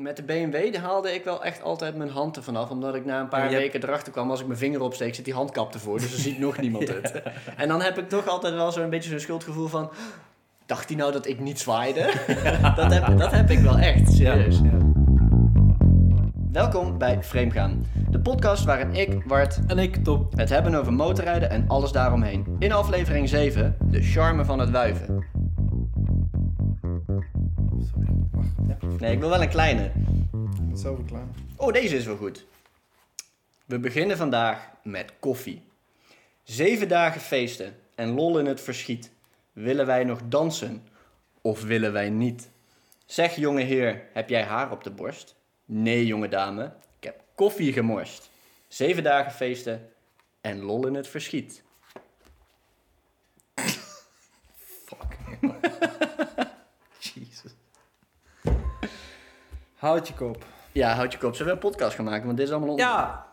Met de BMW haalde ik wel echt altijd mijn hand ervan af. Omdat ik na een paar Ja, hebt- weken erachter kwam, als ik mijn vinger opsteek, zit die handkap ervoor. Dus dan ziet nog niemand het. En dan heb ik toch altijd wel zo'n beetje zo'n schuldgevoel van... Dacht hij nou dat ik niet zwaaide? dat, heb, dat heb ik wel echt, serieus. Welkom bij Framegaan. De podcast waarin ik, Bart, En ik, Tom. het hebben over motorrijden en alles daaromheen. In aflevering 7, de charme van het wuiven. Nee, ik wil wel een kleine. Zelf klaar. Oh, deze is wel goed. We beginnen vandaag met koffie. Zeven dagen feesten en lol in het verschiet. Willen wij nog dansen of willen wij niet? Zeg jonge heer, heb jij haar op de borst? Nee jonge dame, ik heb koffie gemorst. Zeven dagen feesten en lol in het verschiet. Fuck. Jezus. Houd je kop. Ja, houd je kop. Zullen we een podcast gaan maken? Want dit is allemaal onder... Ja.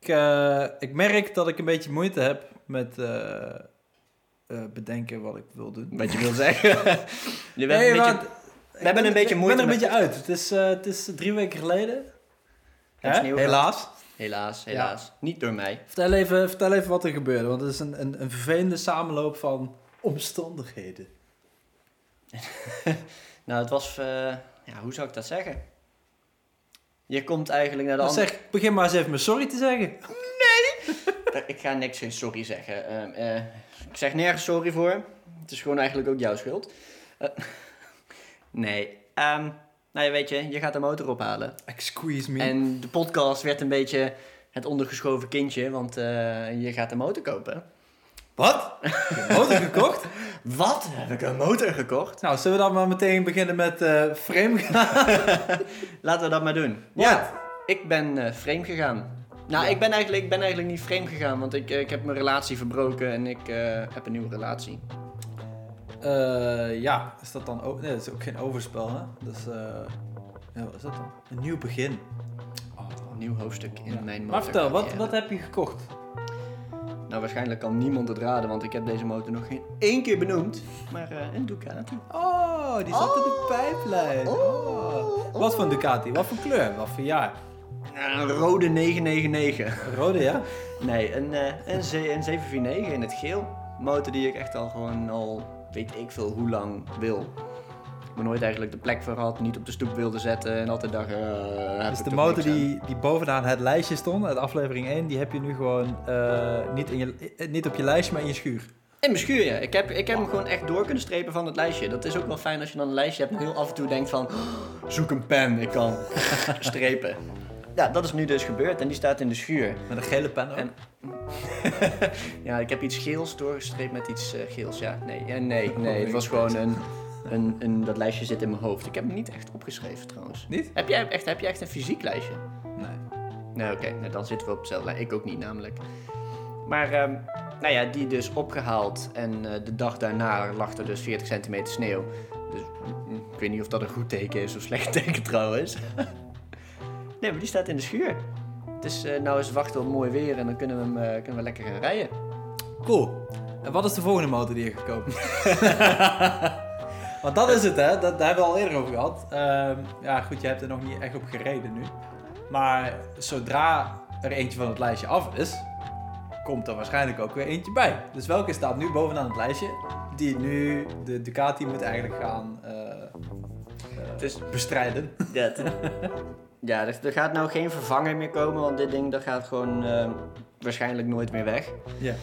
Ik, eh, ik merk dat ik een beetje moeite heb met eh, eh, bedenken wat ik wil doen. Wat je wil zeggen. Je bent Nee, een beetje... we hebben een beetje ik moeite ben er een beetje uit. Het is, eh, het is drie weken geleden. Hè? Helaas. Helaas, helaas. Niet door mij. Vertel even, vertel even wat er gebeurde. Want het is een, een, een vervelende samenloop van omstandigheden. Nou, het was... eh, ja, hoe zou ik dat zeggen? Je komt eigenlijk naar de Dan andere... zeg, begin maar eens even met sorry te zeggen. Ik ga niks geen sorry zeggen. Ehm, eh, ik zeg nergens sorry voor. Het is gewoon eigenlijk ook jouw schuld. Eh, nee. ehm, nou ja, weet je, je gaat de motor ophalen. Excuse me. En de podcast werd een beetje het ondergeschoven kindje, want eh, je gaat een motor kopen. Wat? Motor gekocht? Wat? Heb ik een motor gekocht? Nou, zullen we dan maar meteen beginnen met eh frame gaan? Laten we dat maar doen. Ja, ik ben eh frame gegaan. Nou, Ja. ik, ben eigenlijk, ik ben eigenlijk niet frame gegaan, want ik, eh, ik heb mijn relatie verbroken en ik eh, heb een nieuwe relatie. Eh, ja, is dat dan ook... Nee, dat is ook geen overspel, hè? Dus, eh ja, wat is dat dan? Een nieuw begin. Oh. Een nieuw hoofdstuk in Ja. mijn Maar vertel, wat, wat heb je gekocht? Nou, waarschijnlijk kan niemand het raden, want ik heb deze motor nog geen één keer benoemd. Maar eh, een Ducati. Oh, die zat in de Oh. pijplijn. Oh. Wat voor een Ducati? Wat voor kleur? Wat voor jaar? Een rode 999. Een rode, ja? Nee, een, eh, een, een 749 in het geel. Motor die ik echt al gewoon al weet ik veel hoe lang wil. Heb nooit eigenlijk de plek voor gehad, niet op de stoep wilde zetten en altijd dacht... heb Dus de motor die, die bovenaan het lijstje stond, uit aflevering 1, die heb je nu gewoon eh, niet, in je, eh, niet op je lijstje, maar in je schuur. In mijn schuur, ja. Ik heb, ik heb hem gewoon echt door kunnen strepen van het lijstje. Dat is ook wel fijn als je dan een lijstje hebt en heel af en toe denkt van... "Oh, zoek een pen, ik kan strepen. Ja, dat is nu dus gebeurd en die staat in de schuur. Met een gele pen ook. En- ja, ik heb iets geels doorgestreept met iets geels. Ja, nee, ja, nee, nee. Het was gewoon een, een, een... Dat lijstje zit in mijn hoofd. Ik heb hem niet echt opgeschreven trouwens. Niet? Heb jij echt, heb jij echt een fysiek lijstje? Nee. Nee, oké. nou, dan zitten we op hetzelfde lijn. Ik ook niet namelijk. Maar, ehm, nou ja, die dus opgehaald. En eh, de dag daarna lag er dus 40 centimeter sneeuw. Dus mm, ik weet niet of dat een goed teken is of slecht teken trouwens. nee, maar die staat in de schuur. Dus eh nou is wachten op mooi weer en dan kunnen we, hem, eh, kunnen we lekker gaan rijden. Cool. En wat is de volgende motor die je gaat kopen? Want dat is het, hè? Dat, daar hebben we al eerder over gehad. Ehm, ja, goed, je hebt er nog niet echt op gereden nu. Maar zodra er eentje van het lijstje af is, komt er waarschijnlijk ook weer eentje bij. Dus welke staat nu bovenaan het lijstje? Die nu de Ducati moet eigenlijk gaan Het is- bestrijden. Ja, ja er, er gaat nou geen vervanger meer komen, want dit ding dat gaat gewoon eh, waarschijnlijk nooit meer weg. Ja.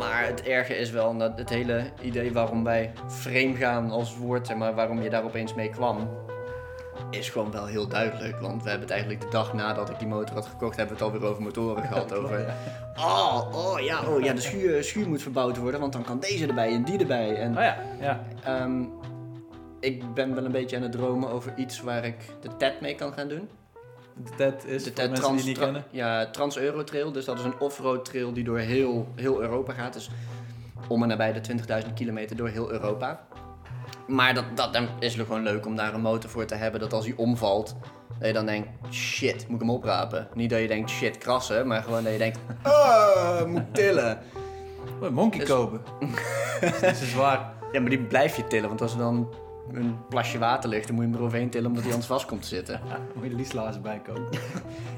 Maar het erge is wel dat het hele idee waarom wij frame gaan als woord, zeg maar, waarom je daar opeens mee kwam, is gewoon wel heel duidelijk. Want we hebben het eigenlijk de dag nadat ik die motor had gekocht, hebben we het alweer over motoren gehad. Over, oh, oh ja, oh ja, de schuur, schuur moet verbouwd worden, want dan kan deze erbij en die erbij. En Oh ja, ja. Ehm, ik ben wel een beetje aan het dromen over iets waar ik de TED mee kan gaan doen. De TED is De voor TED mensen Trans, die niet Tra- kennen. ja, Trans-Euro Trail. Dus dat is een off-road trail die door heel, heel Europa gaat. Dus om en nabij de 20.000 kilometer door heel Europa. Maar dat, dat dan is het gewoon leuk om daar een motor voor te hebben. Dat als hij omvalt, dat je dan denkt, shit, moet ik hem oprapen? Niet dat je denkt, shit, krassen. Maar gewoon dat je denkt, ah, moet tillen. Oh, een monkey Dus- kopen. dat is zwaar. Ja, maar die blijf je tillen. Want als er dan een plasje water ligt, dan moet je hem eroverheen tillen omdat hij anders vast komt te zitten. Ja, moet je Lieslaars bij kopen.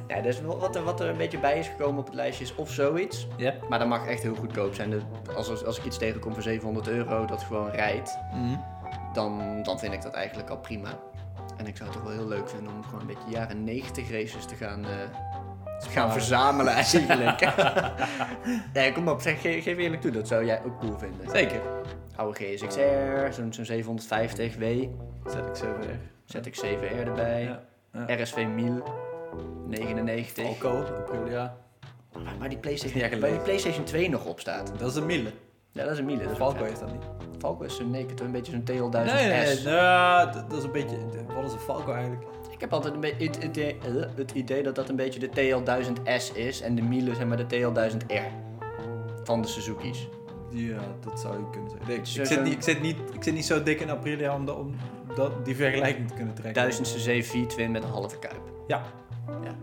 Ja, dus wat er, wat er een beetje bij is gekomen op het lijstje is of zoiets. Ja. Maar dat mag echt heel goedkoop zijn. De- Als, als, als ik iets tegenkom voor 700 euro dat gewoon rijdt, Mhm. dan, dan vind ik dat eigenlijk al prima. En ik zou het toch wel heel leuk vinden om gewoon een beetje jaren 90 races te gaan, eh, te gaan verzamelen eigenlijk. nee, kom op, zeg, ge- geef eerlijk toe, dat zou jij ook cool vinden. Zeker. Oude GSX-R, zo'n zo'n 750 W, Zet ik zo weer. ZX7R erbij, Ja. ja. RSV 1000, 99. Falco, Aprilia. Waar- Waar die PlayStation, Ja, waar die PlayStation 2 nog op staat. Dat is een Miele. Ja, dat is een Miele. Dat is Falco is dat niet. Falco is het is een beetje zo'n TL1000S. Nee, nee, nee. nou, dat is een beetje... Wat is een Falco eigenlijk? Ik heb altijd een beetje het, idee- eh, het idee dat dat een beetje de TL1000S is en de Miele zeg maar de TL1000R van de Suzuki's. Ja, dat zou je kunnen zeggen. Ik, is ik, zit niet, ik, zit niet, ik zit niet zo dik in Aprilia om, de- om dat, die vergelijking te kunnen trekken. 1000 cc V-twin met een halve kuip. Ja. Ja.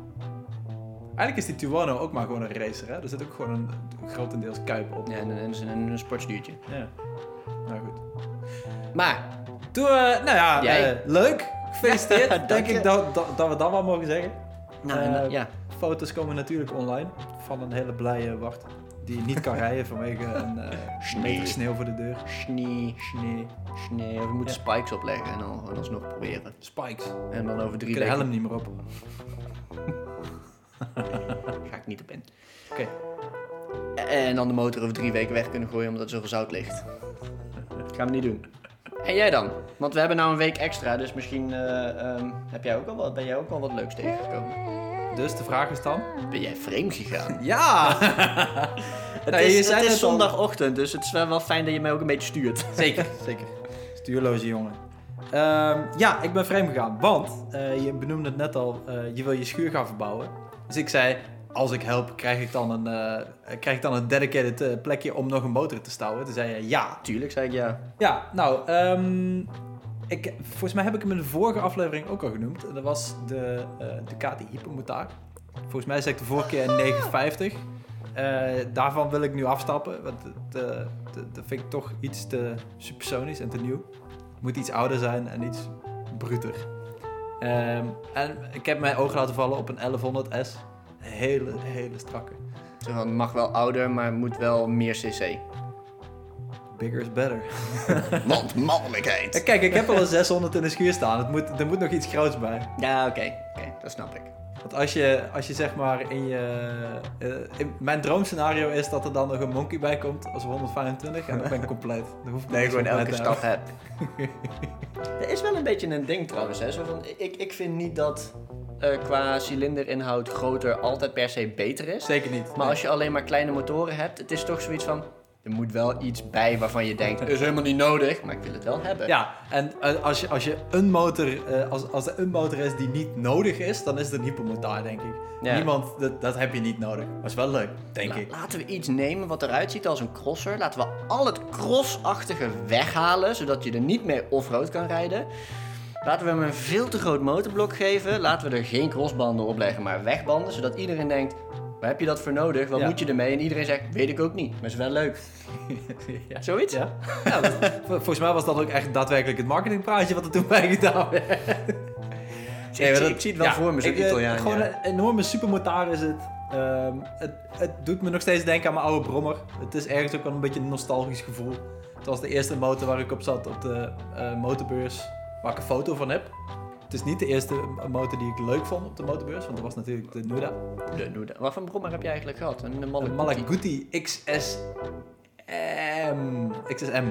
Eigenlijk is die Tuono ook maar gewoon een racer, hè? Er zit ook gewoon een, grotendeels kuip op. Ja, en, en, en een sportstuurtje. Ja. Nou goed. Maar, Toen, eh, nou ja, Jij? eh, leuk. Gefeliciteerd. Dank Denk je. ik dat, dat, dat we dat wel mogen zeggen. nou, Eh, ja. Foto's komen natuurlijk online van een hele blije wacht. Die niet kan rijden vanwege een eh, Sneeuw. meter sneeuw voor de deur. Sneeuw, Sneeuw. sneeuw. We moeten Ja. spikes opleggen en dan alsnog proberen. Spikes. En dan over Ik drie de weken helm niet meer op. ga ik niet op in. Oké. En dan de motor over drie weken weg kunnen gooien omdat er zoveel zout ligt. Gaan we niet doen. En jij dan? Want we hebben nou een week extra, dus misschien eh, ehm, heb jij ook al wat, ben jij ook al wat leuks tegengekomen. Dus de vraag is dan? Ben jij vreemd gegaan? Ja! Het Nou, je is, het is zondagochtend, dus het is wel, wel fijn dat je mij ook een beetje stuurt. Zeker, zeker. Stuurloze jongen. Ehm, ja, ik ben vreemd gegaan, want eh, je benoemde het net al, eh, je wil je schuur gaan verbouwen. Dus ik zei, als ik help, krijg ik dan een, eh, krijg ik dan een dedicated eh, plekje om nog een motor te stouwen? Toen zei je ja. Tuurlijk, zei ik ja. Ja, nou, ehm, ik, volgens mij heb ik hem in de vorige aflevering ook al genoemd. Dat was de eh Ducati Hypermotard. Volgens mij zei ik de vorige keer een 950. Eh, daarvan wil ik nu afstappen, want het, eh, dat vind ik toch iets te supersonisch en te nieuw. Moet iets ouder zijn en iets bruter. Ehm, en ik heb mijn oog laten vallen op een 1100S. Een hele, hele strakke. Het mag wel ouder, maar het moet wel meer cc. Bigger is better. Want mannelijkheid. Eh, Kijk, ik heb al een 600 in de schuur staan. Het moet, er moet nog iets groots bij. Ja, oké. Oké, dat snap ik. Want als je, als je zeg maar in je... eh, in mijn droomscenario is dat er dan nog een monkey bij komt als 125 en dan ben ik compleet. Dan hoef ik Nee, gewoon elke stap heb. Er is wel een beetje een ding trouwens. Hè? Zo van, ik, ik vind niet dat eh, qua cilinderinhoud groter altijd per se beter is. Zeker niet. Maar als je alleen maar kleine motoren hebt, het is toch zoiets van... Er moet wel iets bij waarvan je denkt, is helemaal niet nodig, maar ik wil het wel hebben. Ja, en eh, als je, als je een motor, eh, als, als er een motor is die niet nodig is, dan is het een hypermotor, denk ik. Ja. Niemand, dat, dat heb je niet nodig. Dat is wel leuk, denk La- ik. Laten we iets nemen wat eruit ziet als een crosser. Laten we al het crossachtige weghalen, zodat je er niet mee offroad kan rijden. Laten we hem een veel te groot motorblok geven. Laten we er geen crossbanden op leggen, maar wegbanden. Zodat iedereen denkt, waar heb je dat voor nodig? Wat Ja. moet je ermee? En iedereen zegt, weet ik ook niet. Maar is wel leuk. ja. Zoiets? Ja. ja dat- vol- volgens mij was dat ook echt daadwerkelijk het marketingpraatje wat er toen bij gedaan werd. Ik, Nee, dat- ik zie het wel voor me, zo'n eh, Italiaan. Gewoon een enorme supermotor is het. Ehm, het. Het doet me nog steeds denken aan mijn oude brommer. Het is ergens ook wel een beetje een nostalgisch gevoel. Het was de eerste motor waar ik op zat op de eh, motorbeurs, waar ik een foto van heb. Het is niet de eerste motor die ik leuk vond op de motorbeurs, want dat was natuurlijk de Nuda. De- dat. Wat voor brommer heb je eigenlijk gehad? Een, Malaguti. Malaguti XSM. XSM.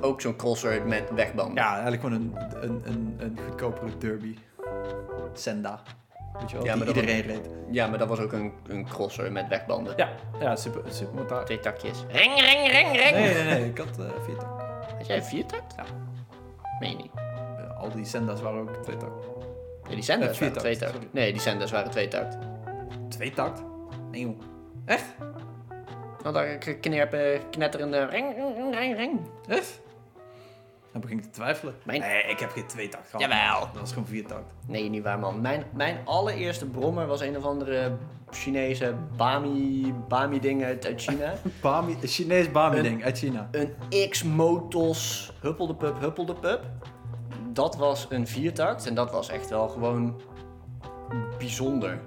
Ook zo'n crosser met wegbanden. Ja, eigenlijk gewoon een, een, een, een goedkopere derby. Senda. Weet je wel, Ja, maar iedereen reed. Ja, maar dat was ook een, een crosser met wegbanden. Ja, ja super, supermotor. Twee takjes. Ring, ring, ring, ring. Nee, nee, nee. Ik had eh vier tak. Had jij een viertakt? Ja. Meen je niet? Eh, al die Senda's waren ook twee tak. Nee, die Eh, waren twee takt. Nee, die Senders waren twee takt. Twee takt? Nee joh. Echt? Want daar knerpen, knetterende ring, ring, ring, ring. Echt? Dan begin ik te twijfelen. Mijn- Nee, ik heb geen twee takt gehad. Jawel. Dat was gewoon vier takt. Nee, niet waar man. Mijn, mijn allereerste brommer was een of andere Chinese Bami, Bami ding uit, uit China. Bami, een Chinees Bami ding uit China. een X-Motos huppelde pup, huppelde pup. Dat was een viertakt en dat was echt wel gewoon bijzonder.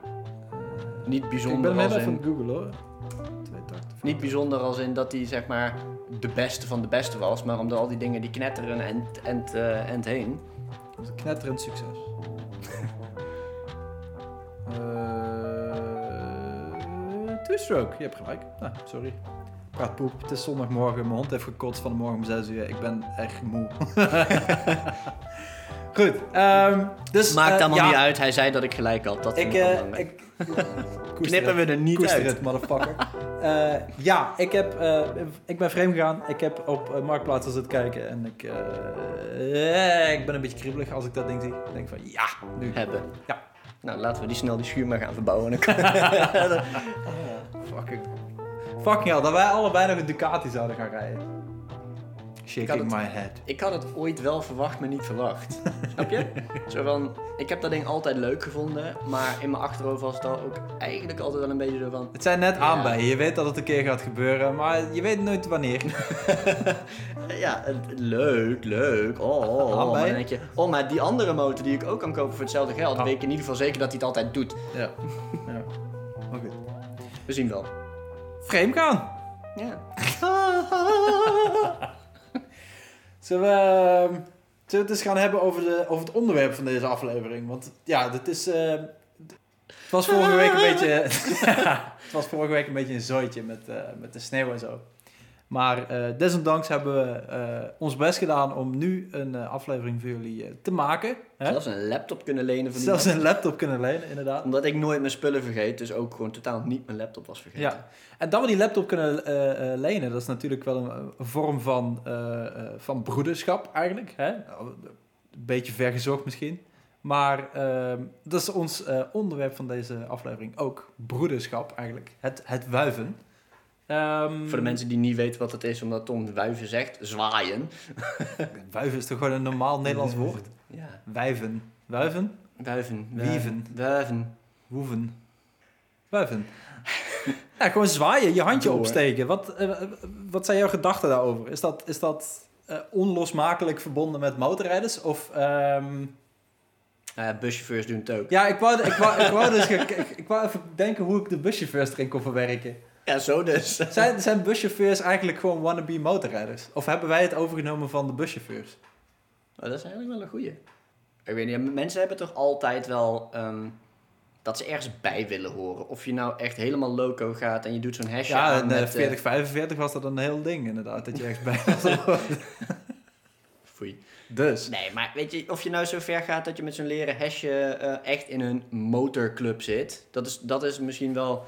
Niet Ik bijzonder ben net even in, het googlen hoor. Niet bijzonder als in dat hij zeg maar de beste van de beste was, maar om al die dingen die knetteren en, en, eh, en heen. Knetterend succes. Eh, Two-stroke, je hebt gelijk. Nou, sorry. Praat poep. Het is zondagmorgen. Mijn hond heeft gekotst van de morgen om 6 uur. Ik ben echt moe. Goed. ehm, dus, Maakt eh, allemaal ja, niet uit, hij zei dat ik gelijk had. Dat Ik, eh, Knippen we er niet uit. het, motherfucker. Eh, ja, ik, heb, ik ben vreemd gegaan. Ik heb op uh, Marktplaats zitten kijken. En ik, ik ben een beetje kriebelig als ik dat ding zie. Ik denk van, ja, nu. hebben. Ja. Nou, laten we die snel die schuur maar gaan verbouwen. Kan- Fucking, fucking hell, dat wij allebei nog een Ducati zouden gaan rijden. Shaking my head. ik had het ooit wel verwacht, maar niet verwacht. Snap je? Zo van, ik heb dat ding altijd leuk gevonden, maar in mijn achterhoofd was het al ook eigenlijk altijd wel een beetje zo van... Het zijn net Ja. Je weet dat het een keer gaat gebeuren, maar je weet nooit wanneer. Ja, leuk, leuk. Oh, oh, oh. Aan Maar bij? dan denk je, oh, maar die andere motor die ik ook kan kopen voor hetzelfde geld, Ah. weet ik in ieder geval zeker dat hij het altijd doet. ja. ja. Goed. We zien wel. Vreemd gaan. Ja. Zullen we, ehm, zullen we het eens gaan hebben over, de, over het onderwerp van deze aflevering? Want ja, dit is... eh, het was vorige week een beetje... het was vorige week een beetje een zooitje met, eh, met de sneeuw en zo. Maar eh, desondanks hebben we eh, ons best gedaan om nu een eh, aflevering voor jullie te maken. Hè? Zelfs een laptop kunnen lenen van Zelfs een laptop kunnen lenen, inderdaad. Omdat ik nooit mijn spullen vergeet, dus ook gewoon totaal niet mijn laptop was vergeten. Ja. En dat we die laptop kunnen lenen, dat is natuurlijk wel een, een vorm van, van broederschap eigenlijk. Hè? Een beetje vergezocht misschien. Maar ehm, dat is ons onderwerp van deze aflevering ook. Broederschap eigenlijk. Het, het wuiven. Ehm, Voor de mensen die niet weten wat het is, omdat Tom wuiven zegt, zwaaien. Wuiven is toch gewoon een normaal Nederlands woord? Ja, Wuiven. Wuiven? wuiven. Wieven. Wuiven. Woeven. Wuiven. ja, gewoon zwaaien, je handje Door. opsteken. Wat, eh, wat zijn jouw gedachten daarover? Is dat, is dat eh, onlosmakelijk verbonden met motorrijders? Of, ehm, Nou ja, buschauffeurs doen het ook. Ja, ik wou, ik, wou, ik, wou dus ik, ik wou even denken hoe ik de buschauffeurs erin kon verwerken. Ja, zo dus. Zijn, zijn buschauffeurs eigenlijk gewoon wannabe motorrijders? Of hebben wij het overgenomen van de buschauffeurs? Maar dat is eigenlijk wel een goeie. Ik weet niet, mensen hebben toch altijd wel ehm, dat ze ergens bij willen horen. Of je nou echt helemaal loco gaat en je doet zo'n hashje Ja, aan in met... eh, 4045 was dat een heel ding inderdaad, dat je ergens bij was. foei. Dus. Nee, maar weet je, of je nou zo ver gaat dat je met zo'n leren hesje eh, echt in een motorclub zit. Dat is, dat is misschien wel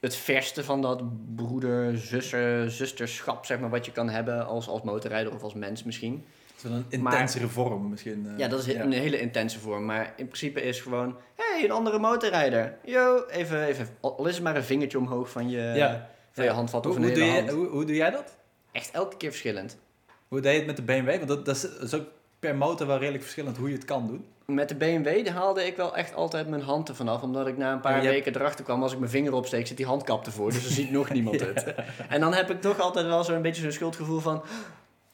het verste van dat broeder, zuster, zusterschap, zeg maar, wat je kan hebben als, als motorrijder of als mens misschien. Dat is een intensere vorm misschien. eh. Ja, dat is een hele intense vorm. Maar in principe is gewoon, hé, hey, een andere motorrijder. Yo, even, even, al is het maar een vingertje omhoog van je, Ja. van je handvat Hoe, of hoe, doe je, hand. hoe, hoe doe jij dat? Echt elke keer verschillend. Hoe deed je het met de BMW? Want dat, dat, is, dat is ook per motor wel redelijk verschillend hoe je het kan doen. Met de BMW haalde ik wel echt altijd mijn hand ervan af. Omdat ik na een paar hebt- weken erachter kwam, als ik mijn vinger opsteek, zit die handkap ervoor. Dus er ziet nog niemand het. En dan heb ik toch altijd wel zo'n beetje zo'n schuldgevoel van...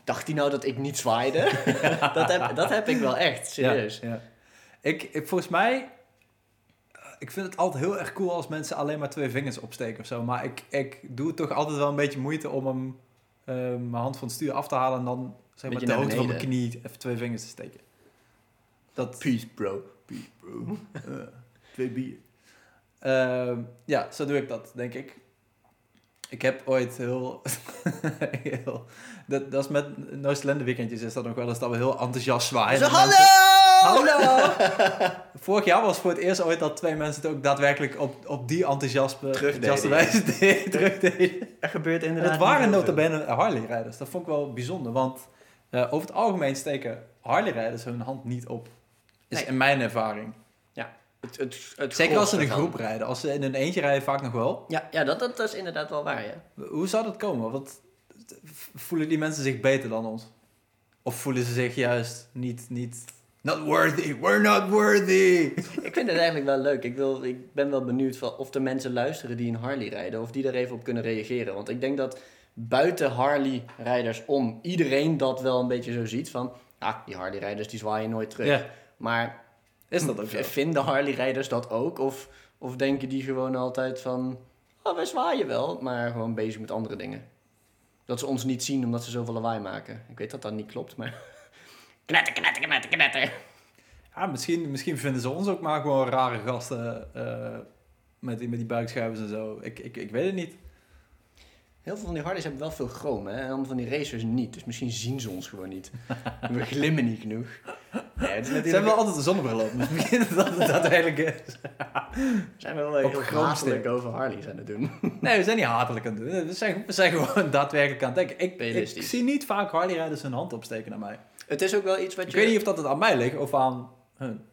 Dacht hij nou dat ik niet zwaaide? dat, heb, dat heb ik wel echt, serieus. Ja, ja. Ik, ik, volgens mij... eh, Ik vind het altijd heel erg cool als mensen alleen maar twee vingers opsteken of zo. Maar ik, ik doe toch altijd wel een beetje moeite om hem, eh, mijn hand van het stuur af te halen... en dan zeg maar de hoogte van mijn knie even twee vingers te steken. Dat, Peace, bro. Peace, bro. twee bier. Ehm, ja, zo doe ik dat, denk ik. Ik heb ooit heel... heel dat, dat is met Noord-Lende weekendjes is dat nog wel eens dat we heel enthousiast zwaaien. Zo, hallo! mensen- Hallo! Vorig jaar was voor het eerst ooit dat twee mensen het ook daadwerkelijk op, op die enthousiasme, enthousiaste wijze deden, terugdeden. Er gebeurt En inderdaad het waren niet heel nota veel. bene Harley-rijders. Dat vond ik wel bijzonder, want eh, over het algemeen steken Harley-rijders hun hand niet op. Is Nee. in mijn ervaring. Het, het, het Zeker als ze in een groep rijden. Als ze in een eentje rijden, vaak nog wel. Ja, ja dat, dat is inderdaad wel waar, ja. Hoe zou dat komen? Want voelen die mensen zich beter dan ons? Of voelen ze zich juist niet, niet... Not worthy, we're not worthy! Ik vind het eigenlijk wel leuk. Ik, wil, ik ben wel benieuwd van of er mensen luisteren die een Harley rijden. Of die er even op kunnen reageren. Want ik denk dat buiten Harley-rijders om iedereen dat wel een beetje zo ziet. Van, Ja, die Harley-rijders die zwaaien nooit terug. Ja, Maar is dat ook zo? vinden Harley-rijders dat ook? Of, of denken die gewoon altijd van... Oh, wij zwaaien wel, maar gewoon bezig met andere dingen. Dat ze ons niet zien omdat ze zoveel lawaai maken. Ik weet dat dat niet klopt, maar... Knetter, knetter, knetter, knetter. Ja, misschien, misschien vinden ze ons ook maar gewoon rare gasten eh, met, die- met die buikschuivers en zo. Ik, ik, ik weet het niet. Heel veel van die Harleys hebben wel veel chroom, hè? En allemaal van die racers niet. Dus misschien zien ze ons gewoon niet. We glimmen niet genoeg. Nee, het is Ze hebben wel altijd een zonnebril op, dus misschien dat het daadwerkelijk is. zijn we wel heel Op chroomstuk. hatelijk over Harleys aan het doen. Nee, we zijn niet hatelijk aan het doen. We zijn, we zijn gewoon daadwerkelijk aan het denken. Ik, ik zie niet vaak Harley-rijders hun hand opsteken naar mij. Het is ook wel iets wat Ik je... weet niet of dat het aan mij ligt of aan hun.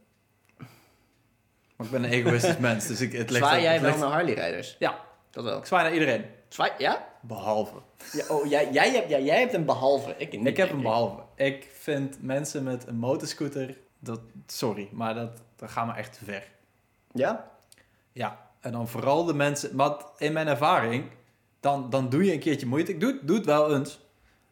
Maar ik ben een egoïstisch mens, dus ik, het ligt... Zwaai jij wel naar Harley-rijders? Ja, Dat wel. ik zwaai naar iedereen. Zwaai... Ja? Behalve. ja oh, jij, jij, hebt, ja, jij hebt een behalve. Ik niet, Ik heb een behalve. Ik vind mensen met een motorscooter... Dat, sorry, maar dat, dat gaat me echt te ver. Ja? Ja, en dan vooral de mensen... Want in mijn ervaring, dan, dan doe je een keertje moeite. Ik doe, doe het wel eens.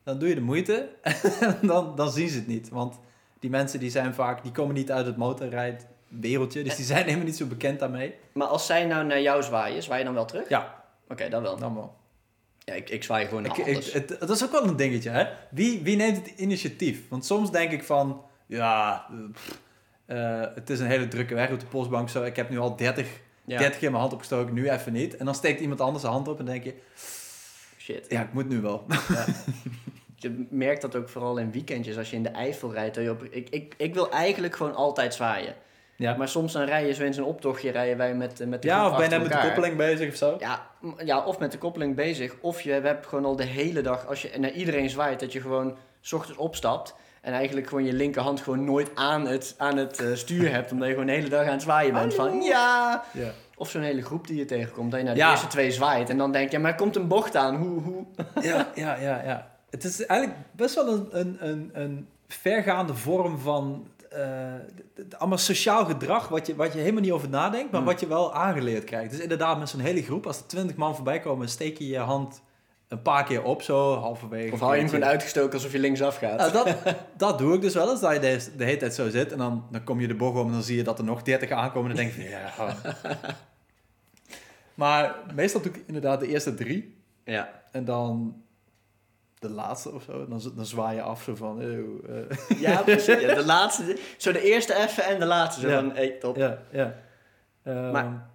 Dan doe je de moeite en dan, dan zien ze het niet. Want die mensen die zijn vaak... Die komen niet uit het motorrijdwereldje. Dus die zijn helemaal niet zo bekend daarmee. Maar als zij nou naar jou zwaaien, zwaai je dan wel terug? Ja, Oké, dan wel. dan wel. Ja, ik, ik zwaai gewoon naar Ik, het, dat is ook wel een dingetje, hè? Wie, wie neemt het initiatief? Want soms denk ik van, ja, eh, pff, het is een hele drukke weg op de postbank. Zo, ik heb nu al 30, ja. 30 keer mijn hand opgestoken, nu even niet. En dan steekt iemand anders zijn hand op en denk je, Shit. ja, ik moet nu wel. Je merkt dat ook vooral in weekendjes als je in de Eifel rijdt. dat je op, ik, ik, ik wil eigenlijk gewoon altijd zwaaien. Ja, Maar soms dan rij je zo in zo'n optochtje, rijden wij met, eh, met de ja of ben je met de koppeling bezig of zo? Ja, ja, of met de koppeling bezig. Of je hebt gewoon al de hele dag, als je naar iedereen zwaait, dat je gewoon s ochtends opstapt. En eigenlijk gewoon je linkerhand gewoon nooit aan het, aan het eh, stuur hebt. Omdat je gewoon de hele dag aan het zwaaien bent. Hallo. Van ja. Ja. Of zo'n hele groep die je tegenkomt. Dat je naar de Ja. eerste twee zwaait. En dan denk je, maar er komt een bocht aan. Hoe, hoe? ja, ja, ja, ja. Het is eigenlijk best wel een, een, een, een vergaande vorm van d- allemaal sociaal gedrag, wat je, wat je helemaal niet over nadenkt, maar Hmm. wat je wel aangeleerd krijgt. Dus inderdaad, met zo'n hele groep, als er twintig man voorbij komen, steek je je hand een paar keer op, zo halverwege. Of hou je hem gewoon uitgestoken alsof je linksaf gaat. Nou, dat, dat doe ik dus wel eens, dat je de, de hele tijd zo zit en dan, dan kom je de bocht om en dan zie je dat er nog 30 aankomen en dan denk je ja. oh. Maar meestal doe ik inderdaad de eerste drie Ja. en dan de laatste of zo. Dan, dan zwaai je af zo van... eeuw, eh. Ja, precies. Ja, de laatste. Zo de eerste even en de laatste. Zo Ja. van, hey, top. ja, ja. Ehm, Maar-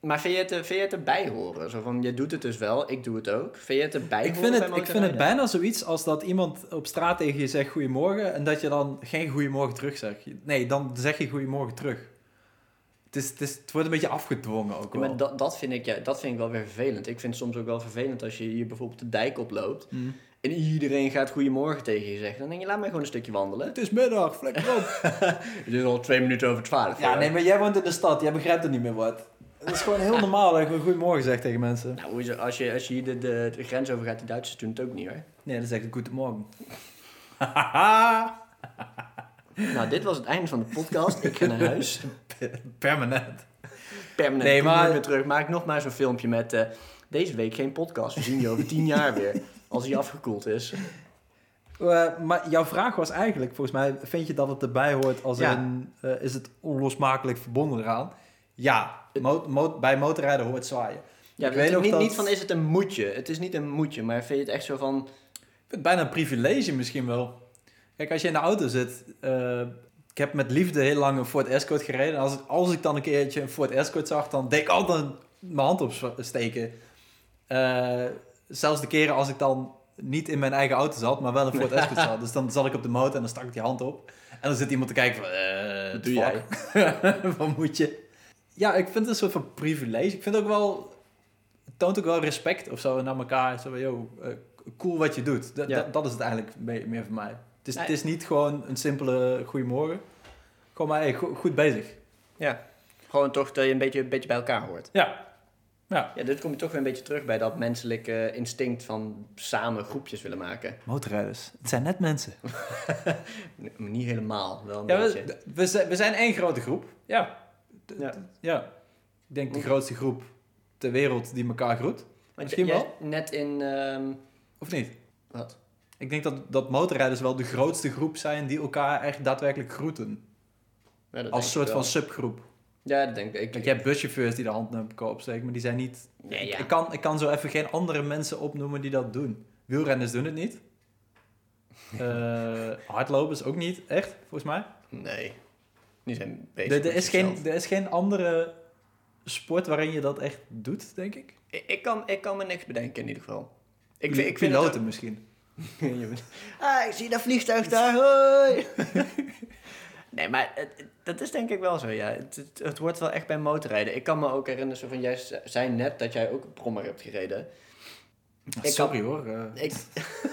Maar vind je, het, vind je het erbij horen? Zo van, je doet het dus wel, ik doe het ook. Vind je het erbij ik, horen vind het, ik vind het bijna zoiets als dat iemand op straat tegen je zegt goedemorgen... en dat je dan geen goedemorgen terug zegt. Nee, dan zeg je goedemorgen terug. Het, is, het, is, het wordt een beetje afgedwongen ook Ja, wel. maar dat, dat, vind ik, ja, dat vind ik wel weer vervelend. Ik vind het soms ook wel vervelend als je hier bijvoorbeeld de dijk oploopt... Mm. En iedereen gaat goedemorgen tegen je zeggen. Dan denk je, laat mij gewoon een stukje wandelen. Het is middag, flikker op. Het is al twee minuten over twaalf. ja, hoor. nee, maar jij woont in de stad. Jij begrijpt er niet meer wat. Het is gewoon heel normaal dat je gewoon goedemorgen zegt tegen mensen. Nou, als je, als je hier de, de, de grens over gaat, die Duitsers doen het ook niet hoor. Nee, dan zeg ik goedemorgen. Nou, dit was het einde van de podcast. Ik ga naar huis. Permanent. Permanent. Nee, maar- weer terug. Maak nog maar zo'n filmpje met... eh, deze week geen podcast. We zien je over tien jaar weer. Als hij afgekoeld is. Eh, maar jouw vraag was eigenlijk, volgens mij, vind je dat het erbij hoort als Ja. een, eh, is het onlosmakelijk verbonden eraan? Ja, mo- mo- bij motorrijden hoort zwaaien. Ja, Ik weet nog niet, dat- niet van is het een moetje. Het is niet een moetje, maar vind je het echt zo van... Ik vind het bijna een privilege misschien wel. Kijk, als je in de auto zit, ik heb met liefde heel lang een Ford Escort gereden. En als ik, als ik dan een keertje een Ford Escort zag, dan deed ik altijd mijn hand opsteken. Eh zelfs de keren als ik dan niet in mijn eigen auto zat, maar wel een Ford Escort zat. Dus dan zat ik op de motor en dan stak ik die hand op. En dan zit iemand te kijken van, eh, Wat doe fuck? Wat moet je? Ja, ik vind het een soort van privilege. Ik vind het ook wel, het toont ook wel respect of zo naar elkaar. Zo van, yo, eh, cool wat je doet. Dat- Ja. dat, dat is het eigenlijk me- meer voor mij. Het is, Nee. het is niet gewoon een simpele goeiemorgen. Gewoon maar, hey, go- goed bezig. Ja, gewoon toch dat je een beetje, een beetje bij elkaar hoort. Ja. Ja. Ja, dit kom je toch weer een beetje terug bij dat menselijke instinct van samen groepjes willen maken. Motorrijders. Het zijn net mensen. Nee, maar Niet helemaal, wel een Ja, beetje. we, we, zijn, we zijn één grote groep. Ja. Ja. Ik denk de grootste groep ter wereld die elkaar groet. Want misschien wel. Net in... ehm, Of niet? wat? Ik denk dat, dat motorrijders wel de grootste groep zijn die elkaar echt daadwerkelijk groeten. Ja, Als soort ik van subgroep. Ja, dat denk ik. Kijk, je hebt buschauffeurs die de hand naar elkaar opsteken, maar die zijn niet... Ja, ja. Ik, kan, ik kan zo even geen andere mensen opnoemen die dat doen. Wielrenners doen het niet. Eh hardlopers ook niet, echt, volgens mij. Nee. Die zijn bezig Er, er, is geen, er is geen andere sport waarin je dat echt doet, denk ik. Ik, ik, kan, ik kan me niks bedenken in ieder geval. Ik, vind- ik vind Piloten misschien. ook- ah, ik zie dat vliegtuig daar, hoi! nee, maar het, dat is denk ik wel zo, ja. Het, het, wel echt bij motorrijden. Ik kan me ook herinneren, zo van, jij zei net dat jij ook een brommer hebt gereden. Ik Sorry hoor. eh. Ik,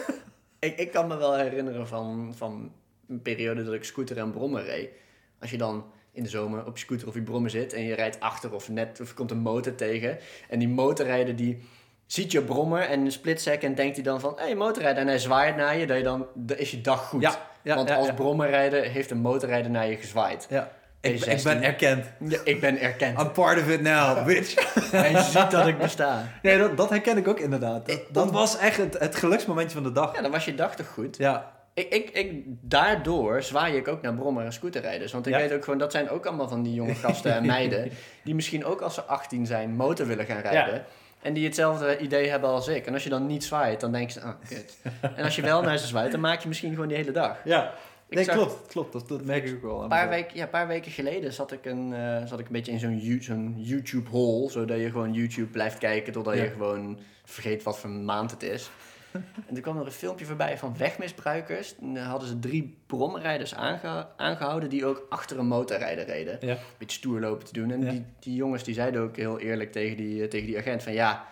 ik, ik kan me wel herinneren van, van een periode dat ik scooter en brommer reed. Als je dan in de zomer op je scooter of je brommer zit en je rijdt achter of net of komt een motor tegen. En die motorrijder die ziet je brommer en een split second denkt hij dan van, hé hey, motorrijder en hij zwaait naar je, dat je dan, dan is je dag goed. Ja, ja, Want ja, als brommerrijder heeft een motorrijder naar je gezwaaid. ja. Ik, ben- ik P16. ben erkend. Ja, ik ben erkend. I'm part of it now, bitch. Hij ziet dat ik besta. Nee, dat, dat herken ik ook inderdaad. Dat, was echt het, het geluksmomentje van de dag. Ja, dan was je dag toch goed. Ja, Ik, ik, ik, daardoor zwaai ik ook naar brommer en scooterrijders. Want ik Ja. weet ook gewoon, dat zijn ook allemaal van die jonge gasten en meiden. Die misschien ook als ze 18 zijn motor willen gaan rijden. En die hetzelfde idee hebben als ik. En als je dan niet zwaait, dan denk je, ah, kut. En als je wel naar ze zwaait, dan maak je misschien gewoon die hele dag. ja. Ik Nee, zag- klopt. klopt. Dat, dat merk ik ook wel. Een paar, weken, ja, paar weken geleden zat ik, een, eh, zat ik een beetje in zo'n You- zo'n YouTube-hole. Zodat je gewoon YouTube blijft kijken totdat Ja. je gewoon vergeet wat voor maand het is. en toen kwam er een filmpje voorbij van wegmisbruikers. En dan hadden ze drie bromrijders aange- aangehouden die ook achter een motorrijder reden. Ja. Een beetje stoer lopen te doen. En Ja. die, die jongens die zeiden ook heel eerlijk tegen die, eh, tegen die agent van ja...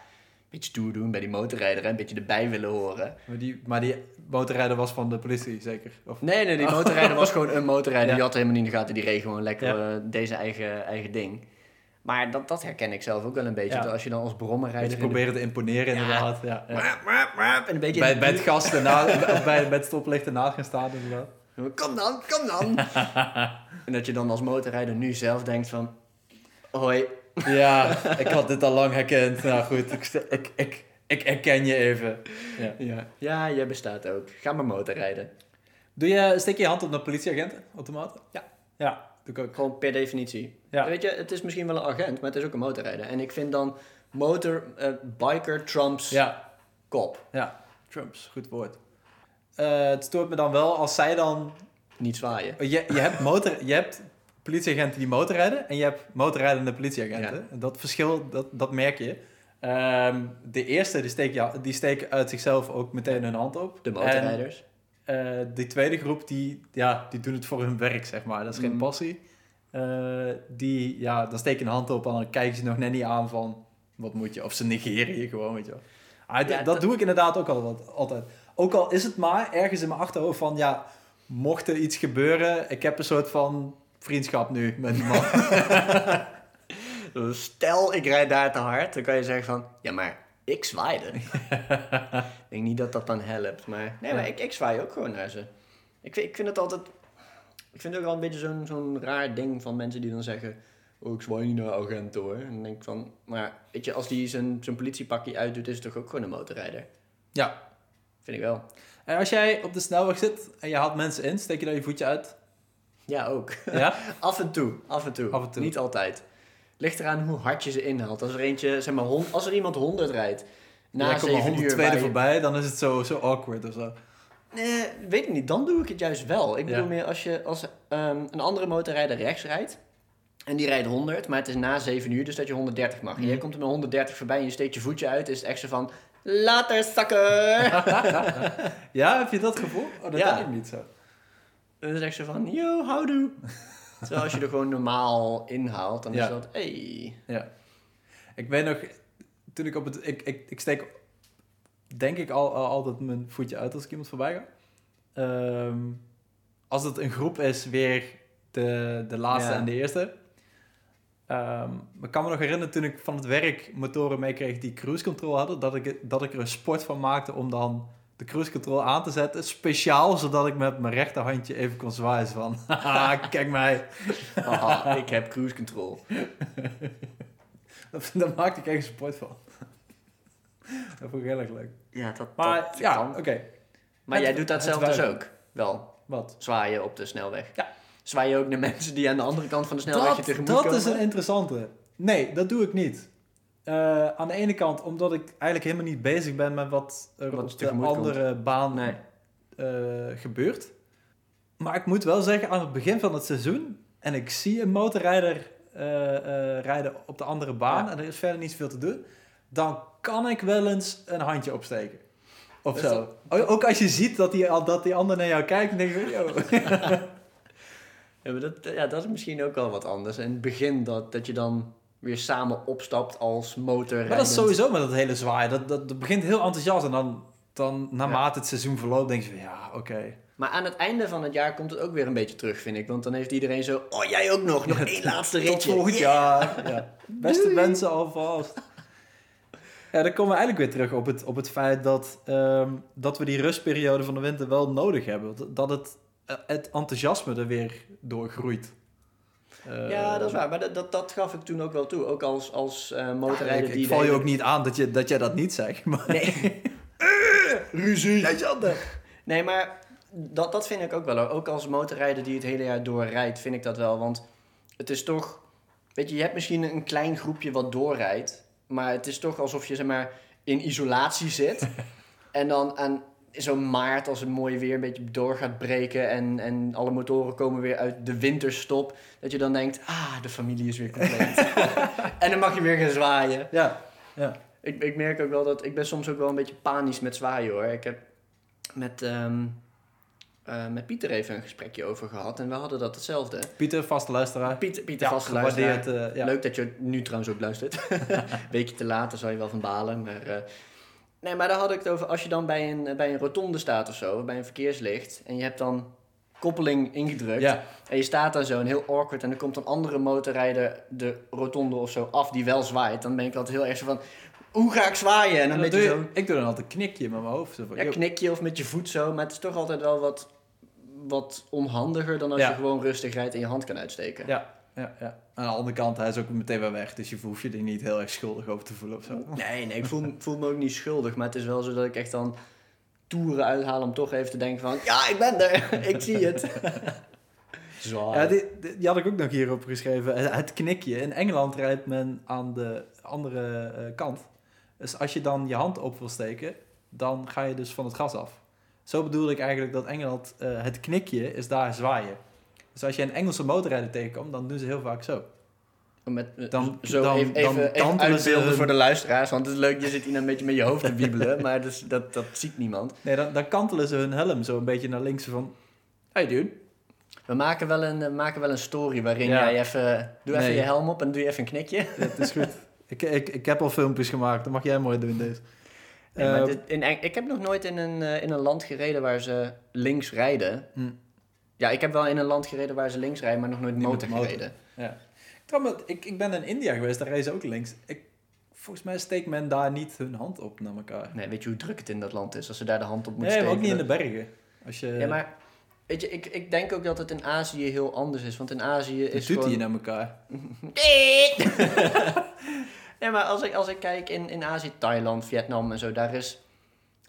Een beetje stoer doen bij die motorrijder, hè, een beetje erbij willen horen. Maar die, maar die motorrijder was van de politie, zeker? Of, Nee, nee, die motorrijder was gewoon een motorrijder. Ja. Die had helemaal niet in de gaten. Die reed gewoon lekker Ja. eh, deze eigen, eigen ding. Maar dat, dat herken ik zelf ook wel een beetje. Ja. Als je dan als Beetje brommerrijder... in de- proberen te imponeren, Ja. inderdaad. Ja, ja. En een beetje... Bij, de bij het gas erna, of bij, bij het stoplicht ernaast gaan staan, inderdaad. Kom dan, kom dan. en dat je dan als motorrijder nu zelf denkt van... Hoi. Ja, ik had dit al lang herkend. Nou goed, ik, ik, ik, ik herken je even. Ja. Ja, ja jij bestaat ook. Ga maar motorrijden. Doe je, steek je je hand op naar politieagenten, automaten? Ja. Ja, doe ik ook. Gewoon per definitie. Ja. Weet je, het is misschien wel een agent, maar het is ook een motorrijder. En ik vind dan motor, eh, biker trumps Ja, kop. ja. Trumps, goed woord. Eh, het stoort me dan wel als zij dan... Niet zwaaien. Je, je, hebt motor, je hebt politieagenten die motorrijden en je hebt motorrijdende politieagenten. Dat verschil, dat, dat merk je. Ehm, de eerste, die steken, ja, die steken uit zichzelf ook meteen hun hand op. De En, eh, die tweede groep, die, ja, die doen het voor hun werk, zeg maar. Dat is geen Mhm. passie. Eh, die, ja, dan steek je een hand op en dan kijken ze nog net niet aan van... Wat moet je? Of ze negeren je gewoon, weet je wel. Ah, Ja, dat, doe ik inderdaad ook al altijd. Ook al is het maar ergens in mijn achterhoofd van... Ja, mocht er iets gebeuren... Ik heb een soort van vriendschap nu met die man. Dus Stel, ik rijd daar te hard, dan kan je zeggen van, ja, maar ik zwaaide. ik denk niet dat dat dan helpt, maar nee, maar ik, ik zwaai ook gewoon naar ze. Ik, vind- ik vind het altijd, ik vind het ook wel een beetje zo'n zo'n raar ding van mensen die dan zeggen, oh, ik zwaai niet naar agenten hoor. En dan denk ik van, maar weet je, als die zijn, zijn politiepakje uitdoet, is het toch ook gewoon een motorrijder? ja. Vind ik wel. En als jij op de snelweg zit en je haalt mensen in... Steek je dan je voetje uit? Ja, ook. Ja? Af en toe, af en toe. Af en toe. Niet altijd. Ligt eraan hoe hard je ze inhaalt. Als er eentje, zeg maar, hond, als er iemand 100 rijdt, na ja, komt 7 een uur 102 waar er je- voorbij, dan is het zo, zo awkward of zo. Nee, weet ik niet. Dan doe ik het juist wel. Ik Ja. bedoel meer als je als ehm, een andere motorrijder rechts rijdt. En die rijdt 100, maar het is na 7 uur, dus dat je 130 mag. En Mhm. jij komt er met 130 voorbij en je steekt je voetje uit. Is het echt zo van, later zakken. Ja, heb je dat gevoel? Oh, dat Ja. denk ik niet zo. dan is het echt zo van, yo, houdoe. Terwijl als je er gewoon normaal inhaalt, dan Ja. is dat, hey. Ja. Ik weet nog, toen ik op het... Ik, ik, ik steek, denk ik, al, al altijd mijn voetje uit als ik iemand voorbij ga. Ehm, als het een groep is, weer de, de laatste Ja. en de eerste. Ehm, ik kan me nog herinneren toen ik van het werk motoren meekreeg die cruise control hadden, dat ik, dat ik er een sport van maakte om dan de cruise control aan te zetten. Speciaal zodat ik met mijn rechterhandje even kon zwaaien van, kijk mij. Haha, ik heb cruise control. Daar maakte ik echt een sport van. dat vond ik heel erg leuk. Ja, dat, Maar dat ja, oké. Maar Het- jij doet dat zelf dus ook wel. Wat? Zwaaien op de snelweg. Ja. Zwaai je ook naar mensen die aan de andere kant van de snelweg je Dat, tegemoet dat komen? is een interessante. Nee, dat doe ik niet. Eh, aan de ene kant omdat ik eigenlijk helemaal niet bezig ben met wat er Wat op de komt. andere baan Nee. eh, gebeurt. Maar ik moet wel zeggen, aan het begin van het seizoen... en ik zie een motorrijder eh, rijden op de andere baan... Ja. en er is verder niet zoveel te doen... dan kan ik wel eens een handje opsteken. Of zo. Ook als je ziet dat die, dat die ander naar jou kijkt... en denk je. Ja, maar dat, ja, dat is misschien ook wel wat anders. In het begin dat, dat je dan weer samen opstapt als motor. Maar dat is sowieso met dat hele zwaaien. Dat, dat, dat begint heel enthousiast en dan, dan naarmate het seizoen verloopt, denk je van ja, oké. Maar aan het einde van het jaar komt het ook weer een beetje terug, vind ik. Want dan heeft iedereen zo, oh jij ook nog, nog één laatste ritje. Tot volgend Yeah. Ja. Beste mensen alvast. Ja, dan komen we eigenlijk weer terug op het, op het feit dat, ehm, dat we die rustperiode van de winter wel nodig hebben. Dat- het, het enthousiasme er weer door groeit. Eh, Ja, dat is waar. Maar dat, dat, dat gaf ik toen ook wel toe. Ook als, als eh ja, motorrijder ik, die... ik val je ook niet aan dat, je, dat jij dat niet zegt. Maar... Nee. Ruzie. Ja, Janne. Nee, maar dat, dat vind ik ook wel. hoor. Ook als motorrijder die het hele jaar doorrijdt, vind ik dat wel. Want het is toch... Weet je, je hebt misschien een klein groepje wat doorrijdt. Maar het is toch alsof je, zeg maar, in isolatie zit. en dan aan zo'n maart, als het mooi weer een beetje door gaat breken... En, en alle motoren komen weer uit de winterstop... dat je dan denkt, ah, de familie is weer compleet. en dan mag je weer gaan zwaaien. Ja, ja. Ik, ik merk ook wel dat ik ben soms ook wel een beetje panisch met zwaaien hoor. Ik heb met, ehm, eh, met Pieter even een gesprekje over gehad en we hadden dat hetzelfde. Pieter, vaste luisteraar. Pieter, Pieter Ja, vaste luisteraar. eh, ja. Leuk dat je nu trouwens ook luistert. een beetje te laat, daar zou je wel van balen. Maar, eh, nee, maar daar had ik het over. Als je dan bij een, bij een rotonde staat of zo, bij een verkeerslicht, en je hebt dan koppeling ingedrukt. Ja, En je staat daar zo en heel awkward en er komt een andere motorrijder de rotonde of zo af die wel zwaait. Dan ben ik altijd heel erg zo van, hoe ga ik zwaaien? En dan doe je zo... ik doe dan altijd een knikje met mijn hoofd. Zo van, Ja, yo. knik je of met je voet zo, maar het is toch altijd wel wat, wat onhandiger dan als Ja. je gewoon rustig rijdt en je hand kan uitsteken. Ja, ja, ja. Aan de andere kant, hij is ook meteen weer weg. Dus je hoeft je er niet heel erg schuldig over te voelen of zo. Nee, nee, ik voel, voel me ook niet schuldig, maar het is wel zo dat ik echt dan toeren uithaal om toch even te denken van, ja, ik ben er, ik zie het. Zwaar. Ja, die, die, die had ik ook nog hierop geschreven. Het- knikje. In Engeland rijdt men aan de andere eh, kant. Dus als je dan je hand op wil steken, dan ga je dus van het gas af. Zo bedoel ik eigenlijk dat Engeland, eh, het knikje is daar zwaaien. Dus als je een Engelse motorrijder tegenkomt, dan doen ze heel vaak zo. Met, met- Dan- zo dan- even, dan even, even kantelen ze uitbeelden hun- voor de luisteraars, want het is leuk, je zit hier een beetje met je hoofd te wiebelen, maar dus, dat, dat ziet niemand. Nee, dan, dan kantelen ze hun helm zo een beetje naar links van... Hey dude. We maken wel een, eh, maken wel een story waarin Ja. jij even, doe even je helm op en doe je even een knikje. Ja, het is goed. ik, ik, ik heb al filmpjes gemaakt, dat mag jij mooi doen deze. Nee, Eh, dit- in, ik heb nog nooit in een, eh, in een land gereden waar ze links rijden. Hm. Ja, ik heb wel in een land gereden waar ze links rijden, maar nog nooit Niet motor motor. gereden. Ja. Ik, ik ben in India geweest, daar rijden ze ook links. Ik, volgens mij steekt men daar niet hun hand op naar elkaar. Nee, weet je hoe druk het in dat land is als ze daar de hand op moeten Nee, steken? ook niet in de bergen. Als je, Ja, maar weet je, ik, ik denk ook dat het in Azië heel anders is. Want in Azië is doet gewoon... hij naar elkaar. nee, maar als ik, als ik kijk in, in Azië, Thailand, Vietnam en zo, daar is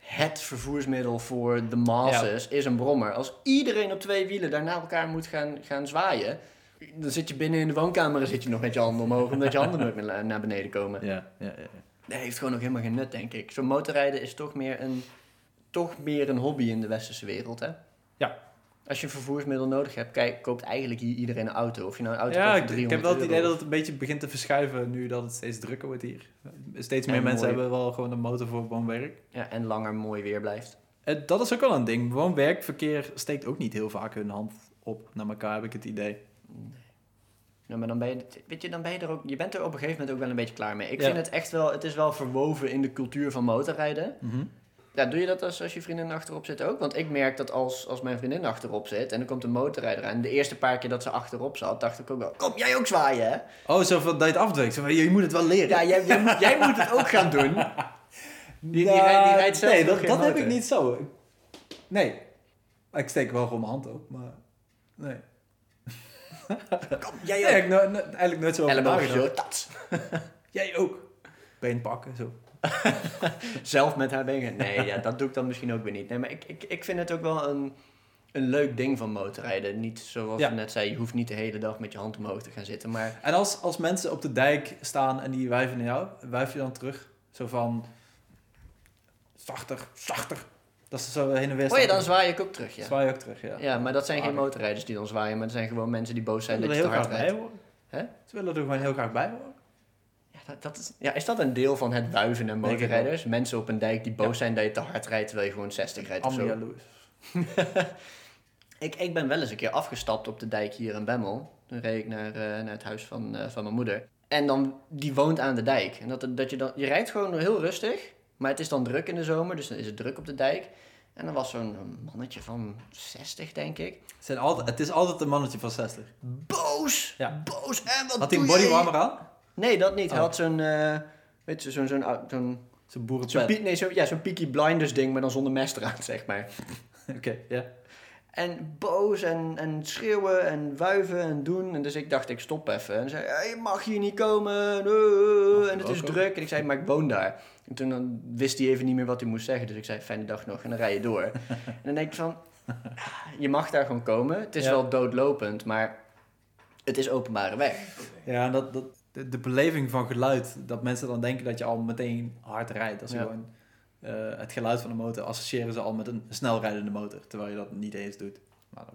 het vervoersmiddel voor de masses is een brommer. Als iedereen op twee wielen daar naar elkaar moet gaan, gaan zwaaien, dan zit je binnen in de woonkamer en zit je nog met je handen omhoog, omdat je handen nooit meer na- naar beneden komen. Ja, ja, ja. Dat heeft gewoon ook helemaal geen nut, denk ik. Zo'n motorrijden is toch meer een, toch meer een hobby in de westerse wereld, hè? Ja. Als je een vervoersmiddel nodig hebt, kijk, koopt eigenlijk hier iedereen een auto. Of je nou een auto Ja, koopt voor ik heb 300 wel het idee dat het een beetje begint te verschuiven nu dat het steeds drukker wordt hier. Steeds meer En mensen mooi. hebben wel gewoon een motor voor woonwerk. Ja, en langer mooi weer blijft. Eh, Dat is ook wel een ding. Woon-werkverkeer steekt ook niet heel vaak hun hand op naar elkaar, heb ik het idee. Ja, maar dan ben je, weet je, dan ben je er ook, je bent er op een gegeven moment ook wel een beetje klaar mee. Ik Ja. vind het echt wel, het is wel verwoven in de cultuur van motorrijden. Ja, doe je dat als, als je vriendin achterop zit ook? Want ik merk dat als, als mijn vriendin achterop zit en er komt een motorrijder aan. De eerste paar keer dat ze achterop zat, dacht ik ook wel, kom jij ook zwaaien hè? Oh, zo van dat je het afdwingt. Je moet het wel leren. Ja, jij, jij, moet, jij moet het ook gaan doen. Die, die, rijdt, die rijdt zelf Nee, dat, dat heb ik niet zo. Nee. Ik steek wel gewoon mijn hand op, maar... Nee. Kom, jij Nee, ook. ik no- no- eigenlijk nooit zo over. Jij ook. Been pakken, zo. Zelf met haar benen. Nee, ja, dat doe ik dan misschien ook weer niet. Nee, maar ik, ik, ik vind het ook wel een, een leuk ding van motorrijden. Niet zoals Ja. je net zei, je hoeft niet de hele dag met je hand omhoog te gaan zitten. Maar En als, als mensen op de dijk staan en die wuiven naar jou, wuif je dan terug? Zo van... Zachter, zachter. Dat ze zo heen en weer oh ja, dan zwaai ik ook terug, ja. Zwaai je ook terug, ja. Ja, maar dat zijn geen Ah, motorrijders die dan zwaaien, maar dat zijn gewoon mensen die boos zijn dat willen je heel te graag hard rijdt. Ze willen er gewoon heel graag bij horen. Ja, dat, dat is, ja, is dat een deel van het wuiven en motorrijders? Mensen op een dijk die boos Ja. zijn dat je te hard rijdt terwijl je gewoon 60 rijdt of zo. Ik, ik ben wel eens een keer afgestapt op de dijk hier in Bemmel. Toen reed ik naar, eh, naar het huis van, eh, van mijn moeder. En dan, die woont aan de dijk. En dat, dat je, dan, je rijdt gewoon heel rustig. Maar het is dan druk in de zomer, dus dan is het druk op de dijk. En dan was zo'n mannetje van 60, denk ik. Het, zijn altijd, het is altijd een mannetje van 60. Boos! Ja. Boos! En wat Had hij een bodywarmer aan? Nee, dat niet. Hij Oh. had zo'n, eh, weet je, zo'n, zo'n, zo'n, zo'n, Zo'n boerenpet. zo'n, pie- nee, ja, zo'n Peaky Blinders ding, maar dan zonder mes eraan, zeg maar. Oké, ja. En boos en, en schreeuwen en wuiven en doen. En dus ik dacht, ik stop even. En zei, "Hey, je mag hier niet komen. eh, en het is druk. En ik zei, maar ik woon daar. En toen dan wist hij even niet meer wat hij moest zeggen. Dus ik zei, fijne dag nog. En dan rij je door. en dan denk ik van, je mag daar gewoon komen. Het is Ja. wel doodlopend, maar het is openbare weg. Ja, dat, dat, de, de beleving van geluid, dat mensen dan denken dat je al meteen hard rijdt. Als Ja. gewoon eh, het geluid van de motor associëren ze al met een snelrijdende motor, terwijl je dat niet eens doet.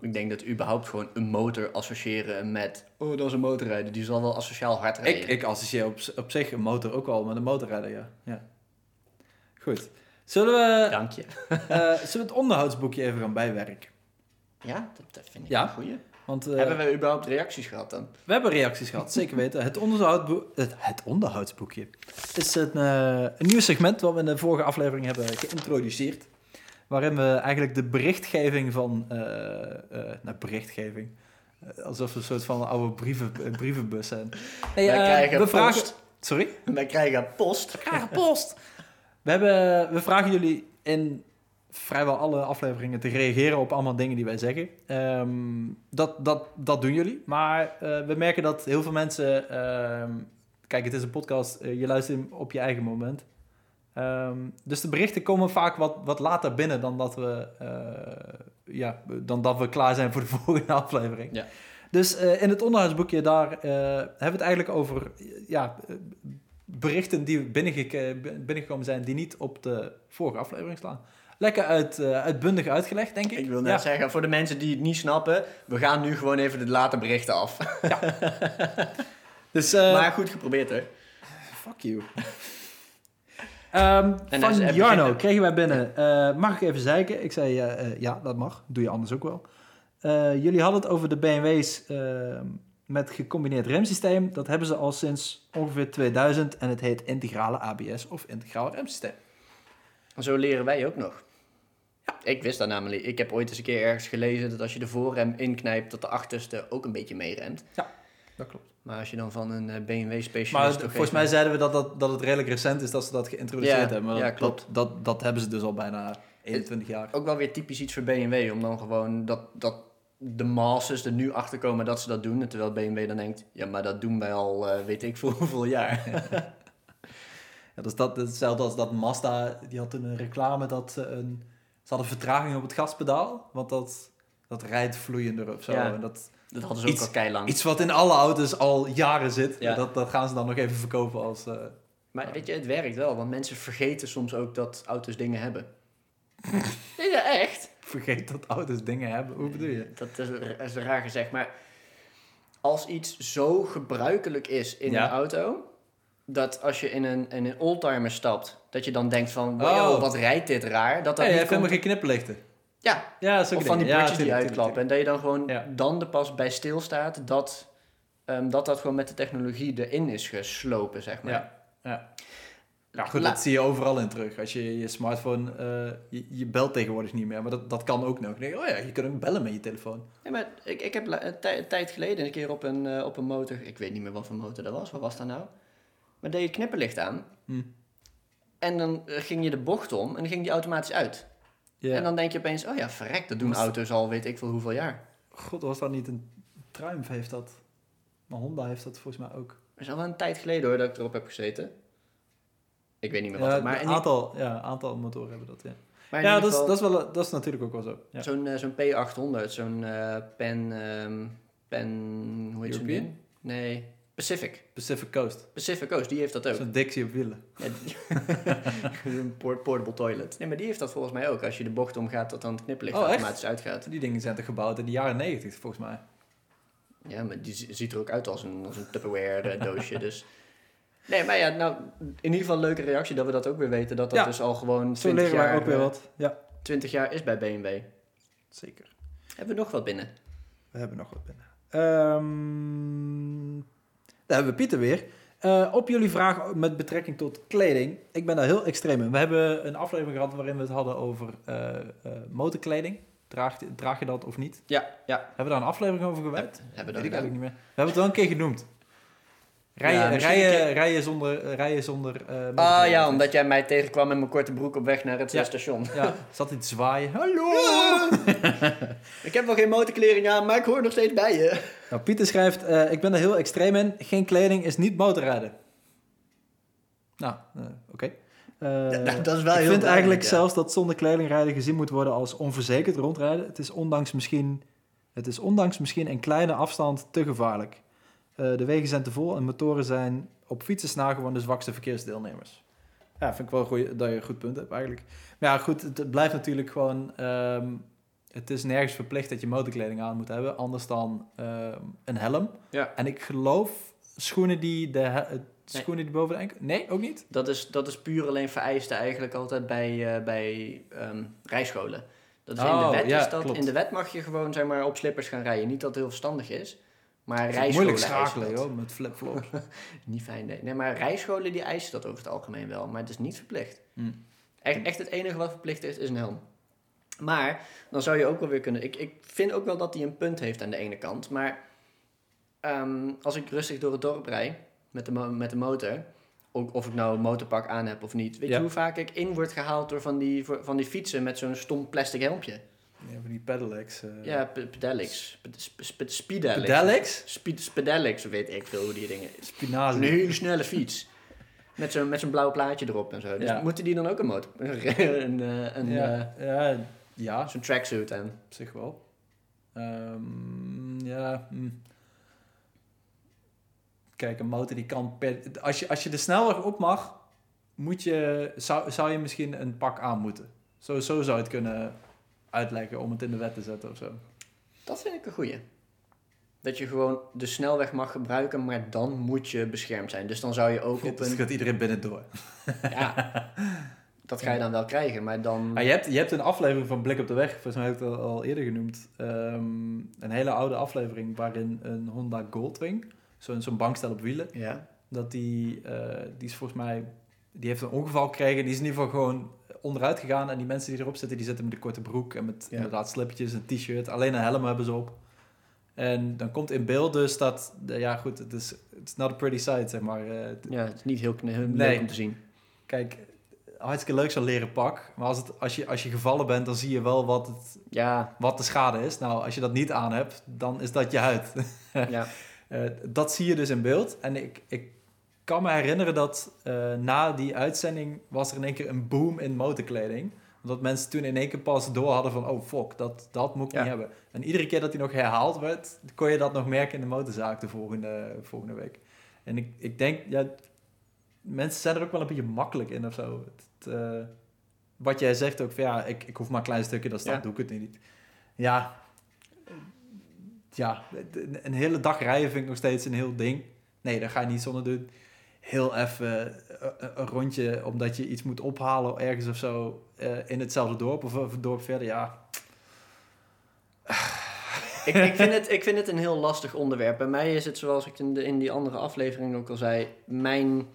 Ik denk dat überhaupt gewoon een motor associëren met... Oh, dat is een motorrijder. Die zal wel asociaal hard rijden. ik, ik associeer op, op zich een motor ook wel met een motorrijder, ja. ja. Goed. Zullen we, Dank je. eh, zullen we het onderhoudsboekje even gaan bijwerken? Ja, dat, dat vind ik Ja? een goeie. Want eh, Hebben we überhaupt reacties gehad dan? We hebben reacties gehad, zeker weten. Het, het, het onderhoudsboekje is een, eh, een nieuw segment wat we in de vorige aflevering hebben geïntroduceerd. Waarin we eigenlijk de berichtgeving van... eh eh, nou, berichtgeving. Alsof we een soort van oude brieven, brievenbus zijn. Nee, Wij eh, krijgen we post. vragen... Sorry? Wij krijgen post. Krijgen post! We, hebben, we vragen jullie in vrijwel alle afleveringen te reageren op allemaal dingen die wij zeggen. Ehm, dat, dat, dat doen jullie. Maar eh, we merken dat heel veel mensen... ehm, kijk, het is een podcast. eh, je luistert hem op je eigen moment. Ehm, dus de berichten komen vaak wat, wat later binnen dan dat, we, eh, ja, dan dat we klaar zijn voor de volgende aflevering. Ja. Dus in het onderhoudsboekje daar hebben we het eigenlijk over ja, berichten die binnengekomen zijn die niet op de vorige aflevering staan. Lekker uit, eh, uitbundig uitgelegd, denk ik. Ik wil net Ja. zeggen, voor de mensen die het niet snappen, we gaan nu gewoon even de late berichten af. Dus, eh, maar goed geprobeerd hoor. fuck you. Ehm, van Jarno kregen wij binnen. eh, mag ik even zeiken? Ik zei ja, dat mag. Doe je anders ook wel. Jullie hadden het over de BMW's eh, met gecombineerd remsysteem. Dat hebben ze al sinds ongeveer 2000 en het heet integrale ABS of integraal remsysteem. Zo leren wij ook nog. Ik wist dat namelijk. Ik heb ooit eens een keer ergens gelezen dat als je de voorrem inknijpt, dat de achterste ook een beetje meeremt. Dat klopt. Maar als je dan van een eh, BMW-specialist... Maar volgens mij zeiden we dat, dat, dat het redelijk recent is dat ze dat geïntroduceerd Ja, hebben. Maar ja, dat, klopt. Dat, dat, dat hebben ze dus al bijna 21 jaar. Ook wel weer typisch iets voor BMW, om dan gewoon dat, dat de masses er nu achter komen dat ze dat doen. En terwijl BMW dan denkt, ja, maar dat doen wij al eh, weet ik voor hoeveel jaar. Ja, dus dat, hetzelfde als dat Mazda, die had toen een reclame dat ze een... Ze hadden vertraging op het gaspedaal, want dat, dat rijdt vloeiender of zo. Ja. En dat, Dat hadden ze ook al keilang. iets wat in alle auto's al jaren zit, Ja. dat, dat gaan ze dan nog even verkopen als... eh, Maar weet je, het werkt wel, want mensen vergeten soms ook dat auto's dingen hebben. Nee, ja, echt. vergeet dat auto's dingen hebben. Hoe bedoel je? Dat is, dat is raar gezegd, maar als iets zo gebruikelijk is in Ja. een auto, dat als je in een, in een oldtimer stapt, dat je dan denkt van, wow, Oh. wat rijdt dit raar. Dat dat je niet komt... helemaal geen knipperlichten. Ja, Ja, dat is ook of van die bordjes die uitklappen. En dat je dan gewoon Ja. dan er pas bij stilstaat dat, ehm, dat dat gewoon met de technologie erin is geslopen, zeg maar. Ja, ja. Nou goed, La- dat zie je overal in terug. Als je je smartphone, eh, je, je belt tegenwoordig niet meer, maar dat, dat kan ook nog. Nee, oh ja, je kunt ook bellen met je telefoon. Nee, maar ik, ik heb een tijd geleden een keer op een, eh, op een motor, ik weet niet meer wat voor motor dat was, wat was dat nou? Maar deed je het knipperlicht aan Hm. en dan eh, ging je de bocht om en dan ging die automatisch uit. Ja. En dan denk je opeens, oh ja, verrek, dat doen Was- auto's al weet ik veel hoeveel jaar. God, was dat niet een Triumph heeft dat? Maar Honda heeft dat volgens mij ook. Dat is al wel een tijd geleden hoor dat ik erop heb gezeten. Ik weet niet meer wat. Ja, het- maar een aantal, ja, aantal motoren hebben dat, ja. maar Ja, dat is, dat, is wel, dat is natuurlijk ook wel zo. Ja. zo'n eh, zo'n P800, zo'n eh, Pen, ehm, Pen, hoe heet zo'n ding? Nee, Pacific. Pacific Coast. Pacific Coast, die heeft dat ook. Zo'n Dixie op wielen. Ja, een port- portable toilet. Nee, maar die heeft dat volgens mij ook. Als je de bocht omgaat, dat dan het knipperlicht Oh, echt? automatisch uitgaat. Die dingen zijn toch gebouwd in de jaren 90 volgens mij. Ja, maar die zi- ziet er ook uit als een, als een Tupperware eh, doosje. Dus. Nee, maar ja, nou, in ieder geval een leuke reactie dat we dat ook weer weten. Dat dat Ja. dus al gewoon Zo 20 leren jaar, ook weer eh, wat. Ja, 20 jaar is bij BMW. zeker. Hebben we nog wat binnen? We hebben nog wat binnen. Ehm, daar hebben we Pieter weer. Eh, op jullie vraag met betrekking tot kleding. Ik ben daar heel extreem in. We hebben een aflevering gehad waarin we het hadden over eh, eh, motorkleding. Draag, draag je dat of niet? Ja, ja. Hebben we daar een aflevering over gewerkt? Hebben Weet we ik dat eigenlijk niet meer. We hebben het wel een keer genoemd. Rijden, Ja, rijden, rijden zonder... eh, Rijden zonder eh, Ah ja, omdat jij mij tegenkwam met mijn korte broek op weg naar het Ja. station. Ja, zat hij te zwaaien. Hallo! Ik heb wel geen motorkleding aan, maar ik hoor nog steeds bij je. Nou, Pieter schrijft, eh, ik ben er heel extreem in. Geen kleding is niet motorrijden. Nou, oké. Dat is wel ik heel vind eigenlijk zelfs dat zonder kleding rijden gezien moet worden als onverzekerd rondrijden. Het is ondanks misschien, het is ondanks misschien een kleine afstand te gevaarlijk. Eh, de wegen zijn te vol en motoren zijn op fietsen na gewoon de zwakste verkeersdeelnemers. Ja, vind ik wel goeie, dat je een goed punt hebt eigenlijk. Maar ja, goed, het, blijft natuurlijk gewoon... ehm, het is nergens verplicht dat je motorkleding aan moet hebben, anders dan ehm, een helm. Ja. En ik geloof schoenen die, de, he- schoenen die boven de enkel... Nee, ook niet? Dat is, dat is puur alleen vereiste eigenlijk altijd bij, eh, bij ehm, rijscholen. Dat is in, de Oh, wet ja, is dat, klopt. in de wet mag je gewoon zeg maar, op slippers gaan rijden. Niet dat het heel verstandig is. Maar rijscholen moeilijk schakelen, joh, met flipflops. Niet fijn, nee. nee. Maar rijscholen die eisen dat over het algemeen wel. Maar het is niet verplicht. Hm. Echt, echt het enige wat verplicht is, is een helm. Maar dan zou je ook wel weer kunnen... Ik, ik vind ook wel dat hij een punt heeft aan de ene kant. Maar ehm, als ik rustig door het dorp rijd met de, met de motor... Ook of ik nou een motorpak aan heb of niet. Weet Ja. je hoe vaak ik in word gehaald door van die, van die fietsen met zo'n stom plastic helmpje? Van die pedelecs. eh. Ja, pe- pedelecs. Pe- sp- sp- Speedelecs. Pedelecs? Speed, weet ik veel hoe die dingen... Een Spinazie. hele snelle fiets. Met zo'n met zo'n blauw plaatje erop en zo. Dus Ja. moeten die dan ook een motor... een, eh, een, ja, ja, ja, eh, zo'n tracksuit aan? op zich wel. Ehm, ja, hm. Kijk, een motor die kan... Per, als, je, als je de snelweg op mag, moet je, zou, zou je misschien een pak aan moeten. Zo, zo zou het kunnen uitleggen om het in de wet te zetten of zo. Dat vind ik een goeie. Dat je gewoon de snelweg mag gebruiken, maar dan moet je beschermd zijn. Dus dan zou je ook op Dus een... gaat iedereen binnen door. Ja, dat ga je dan wel krijgen, maar dan... Ah, je, hebt, je hebt een aflevering van Blik op de Weg, volgens mij heb ik het al, al eerder genoemd. Ehm, een hele oude aflevering waarin een Honda Goldwing, zo'n zo'n bankstel op wielen, Ja. dat die, eh, die is volgens mij, die heeft een ongeval gekregen. Die is in ieder geval gewoon onderuit gegaan. En die mensen die erop zitten, die zitten met een korte broek en met Ja. inderdaad slippertjes, een t-shirt. Alleen een helm hebben ze op. En dan komt in beeld dus dat, ja goed, het is it's not a pretty sight, zeg maar. Eh, ja, het is niet heel, heel Nee. leuk om te zien. Kijk, hartstikke leuk zo'n leren pak. Maar als, het, als, je, als je gevallen bent, dan zie je wel wat, het, Ja, wat de schade is. Nou, als je dat niet aan hebt, dan is dat je huid. ja. Eh, dat zie je dus in beeld. En ik, ik kan me herinneren dat eh, na die uitzending was er in één keer een boom in motorkleding. Omdat mensen toen in één keer pas door hadden van... oh fuck, dat, dat moet ik Ja. niet hebben. En iedere keer dat hij nog herhaald werd... kon je dat nog merken in de motorzaak de volgende, volgende week. En ik, ik denk, ja... Mensen zijn er ook wel een beetje makkelijk in of zo. Het, eh, wat jij zegt ook van ja, ik, ik hoef maar een klein stukje, dan staat, Ja. doe ik het niet. Ja, ja, een- een hele dag rijden vind ik nog steeds een heel ding. Nee, dat ga je niet zonder doen. Heel even eh, een, rondje omdat je iets moet ophalen ergens of zo eh, in hetzelfde dorp of of een dorp verder. Ja, ik, ik, vind het, ik vind het een heel lastig onderwerp. Bij mij is het, zoals ik in, de, in die andere aflevering ook al zei... Mijn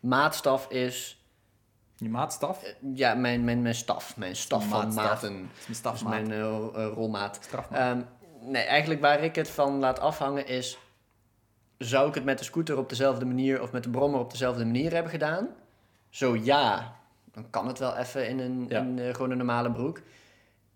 maatstaf is... je maatstaf. eh, Ja, mijn, mijn, mijn staf. Mijn staf van maten. Mijn Dat staf, is mijn rolmaat. Ehm, nee, eigenlijk waar ik het van laat afhangen is... Zou ik het met de scooter op dezelfde manier... of met de brommer op dezelfde manier hebben gedaan? Zo ja, dan kan het wel even in een, Ja. in, eh, gewoon een normale broek.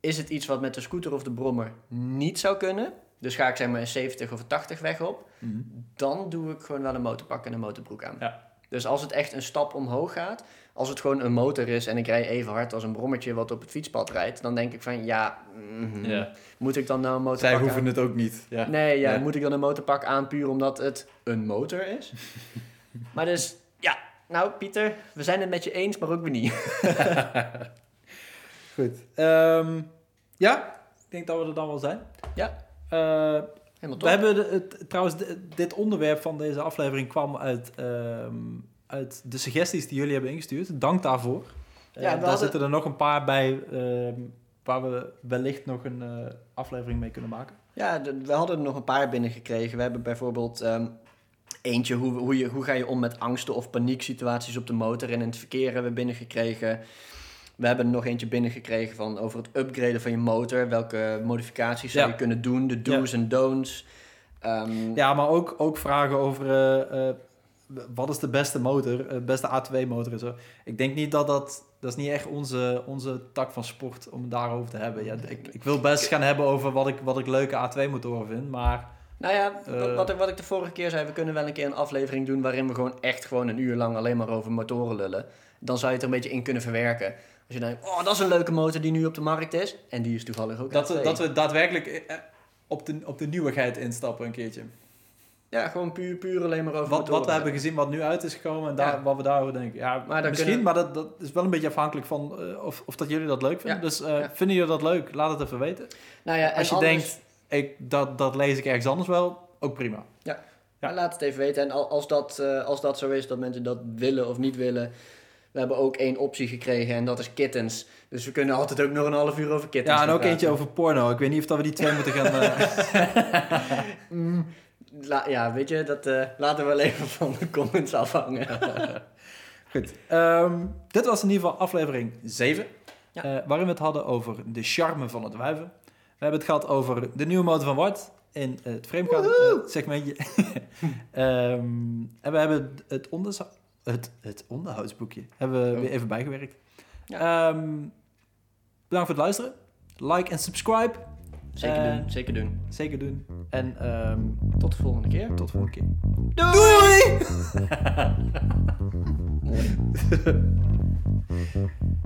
Is het iets wat met de scooter of de brommer niet zou kunnen... dus ga ik zeg maar een 70 of een 80 weg op... Mhm. dan doe ik gewoon wel een motorpak en een motorbroek aan. Ja. Dus als het echt een stap omhoog gaat, als het gewoon een motor is en ik rij even hard als een brommetje wat op het fietspad rijdt, dan denk ik van ja, mhm, Ja. moet ik dan nou een motor Zij hoeven aan- het ook niet. Ja. Nee, ja, Ja. moet ik dan een motorpak aan puur omdat het een motor is? maar dus, ja, nou Pieter, we zijn het met je eens, maar ook weer niet. Goed. Ehm, ja, ik denk dat we er dan wel zijn. Ja. Eh, Helemaal we hebben de- het, trouwens, de- dit onderwerp van deze aflevering kwam uit, ehm, uit de suggesties die jullie hebben ingestuurd. Dank daarvoor. Eh, Ja, we daar hadden- zitten er nog een paar bij ehm, waar we wellicht nog een eh, aflevering mee kunnen maken. Ja, de- we hadden er nog een paar binnengekregen. We hebben bijvoorbeeld ehm, eentje, hoe, hoe, je, hoe ga je om met angsten of panieksituaties op de motor en in het verkeer hebben we binnengekregen. We hebben er nog eentje binnengekregen van over het upgraden van je motor. Welke modificaties zou Ja. je kunnen doen, de do's en don'ts. Ehm, Ja, maar ook, ook vragen over eh, eh, wat is de beste motor, eh, beste A2-motor en zo. Ik denk niet dat dat... Dat is niet echt onze, onze tak van sport om het daarover te hebben. Ja, ik, ik wil best gaan hebben over wat ik, wat ik leuke A2-motoren vind, maar... Nou ja, wat- wat, ik, wat ik de vorige keer zei, we kunnen wel een keer een aflevering doen waarin we gewoon echt gewoon een uur lang alleen maar over motoren lullen. Dan zou je het er een beetje in kunnen verwerken. Als je denkt, oh, dat is een leuke motor die nu op de markt is. En die is toevallig ook Dat we, A2. dat we daadwerkelijk eh, op de, op de nieuwigheid instappen een keertje. Ja, gewoon puur, puur alleen maar over Wat, wat we hebben gezien, wat nu uit is gekomen en daar, Ja. wat we daarover denken. Ja, Maar misschien, kunnen- maar dat, dat is wel een beetje afhankelijk van eh, of, of dat jullie dat leuk vinden. Ja. Dus eh, Ja. vinden jullie dat leuk? Laat het even weten. Nou ja, Als je anders- denkt, ik, dat, dat lees ik ergens anders wel, ook prima. Ja. Laat het even weten. En al- als dat, eh, als dat zo is, dat mensen dat willen of niet willen. We hebben ook één optie gekregen en dat is kittens. Dus we kunnen altijd ook nog een half uur over kittens Ja, en ook eentje over porno. Ik weet niet of dat we die twee moeten gaan... eh, Mm, la- ja, weet je, dat eh, laten we wel even van de comments afhangen. Goed. Ehm, dit was in ieder geval aflevering 7. Ja. eh, waarin we het hadden over de charme van het wuiven. We hebben het gehad over de nieuwe motor van Wart in het framegaan segmentje. Ehm, en we hebben het, onderzo- het, het onderhoudsboekje hebben we Oh. weer even bijgewerkt. Ehm, bedankt voor het luisteren. Like en subscribe. Zeker doen, zeker doen. Zeker doen. En ehm, Tot de volgende keer. tot de volgende keer. Doei! Doei!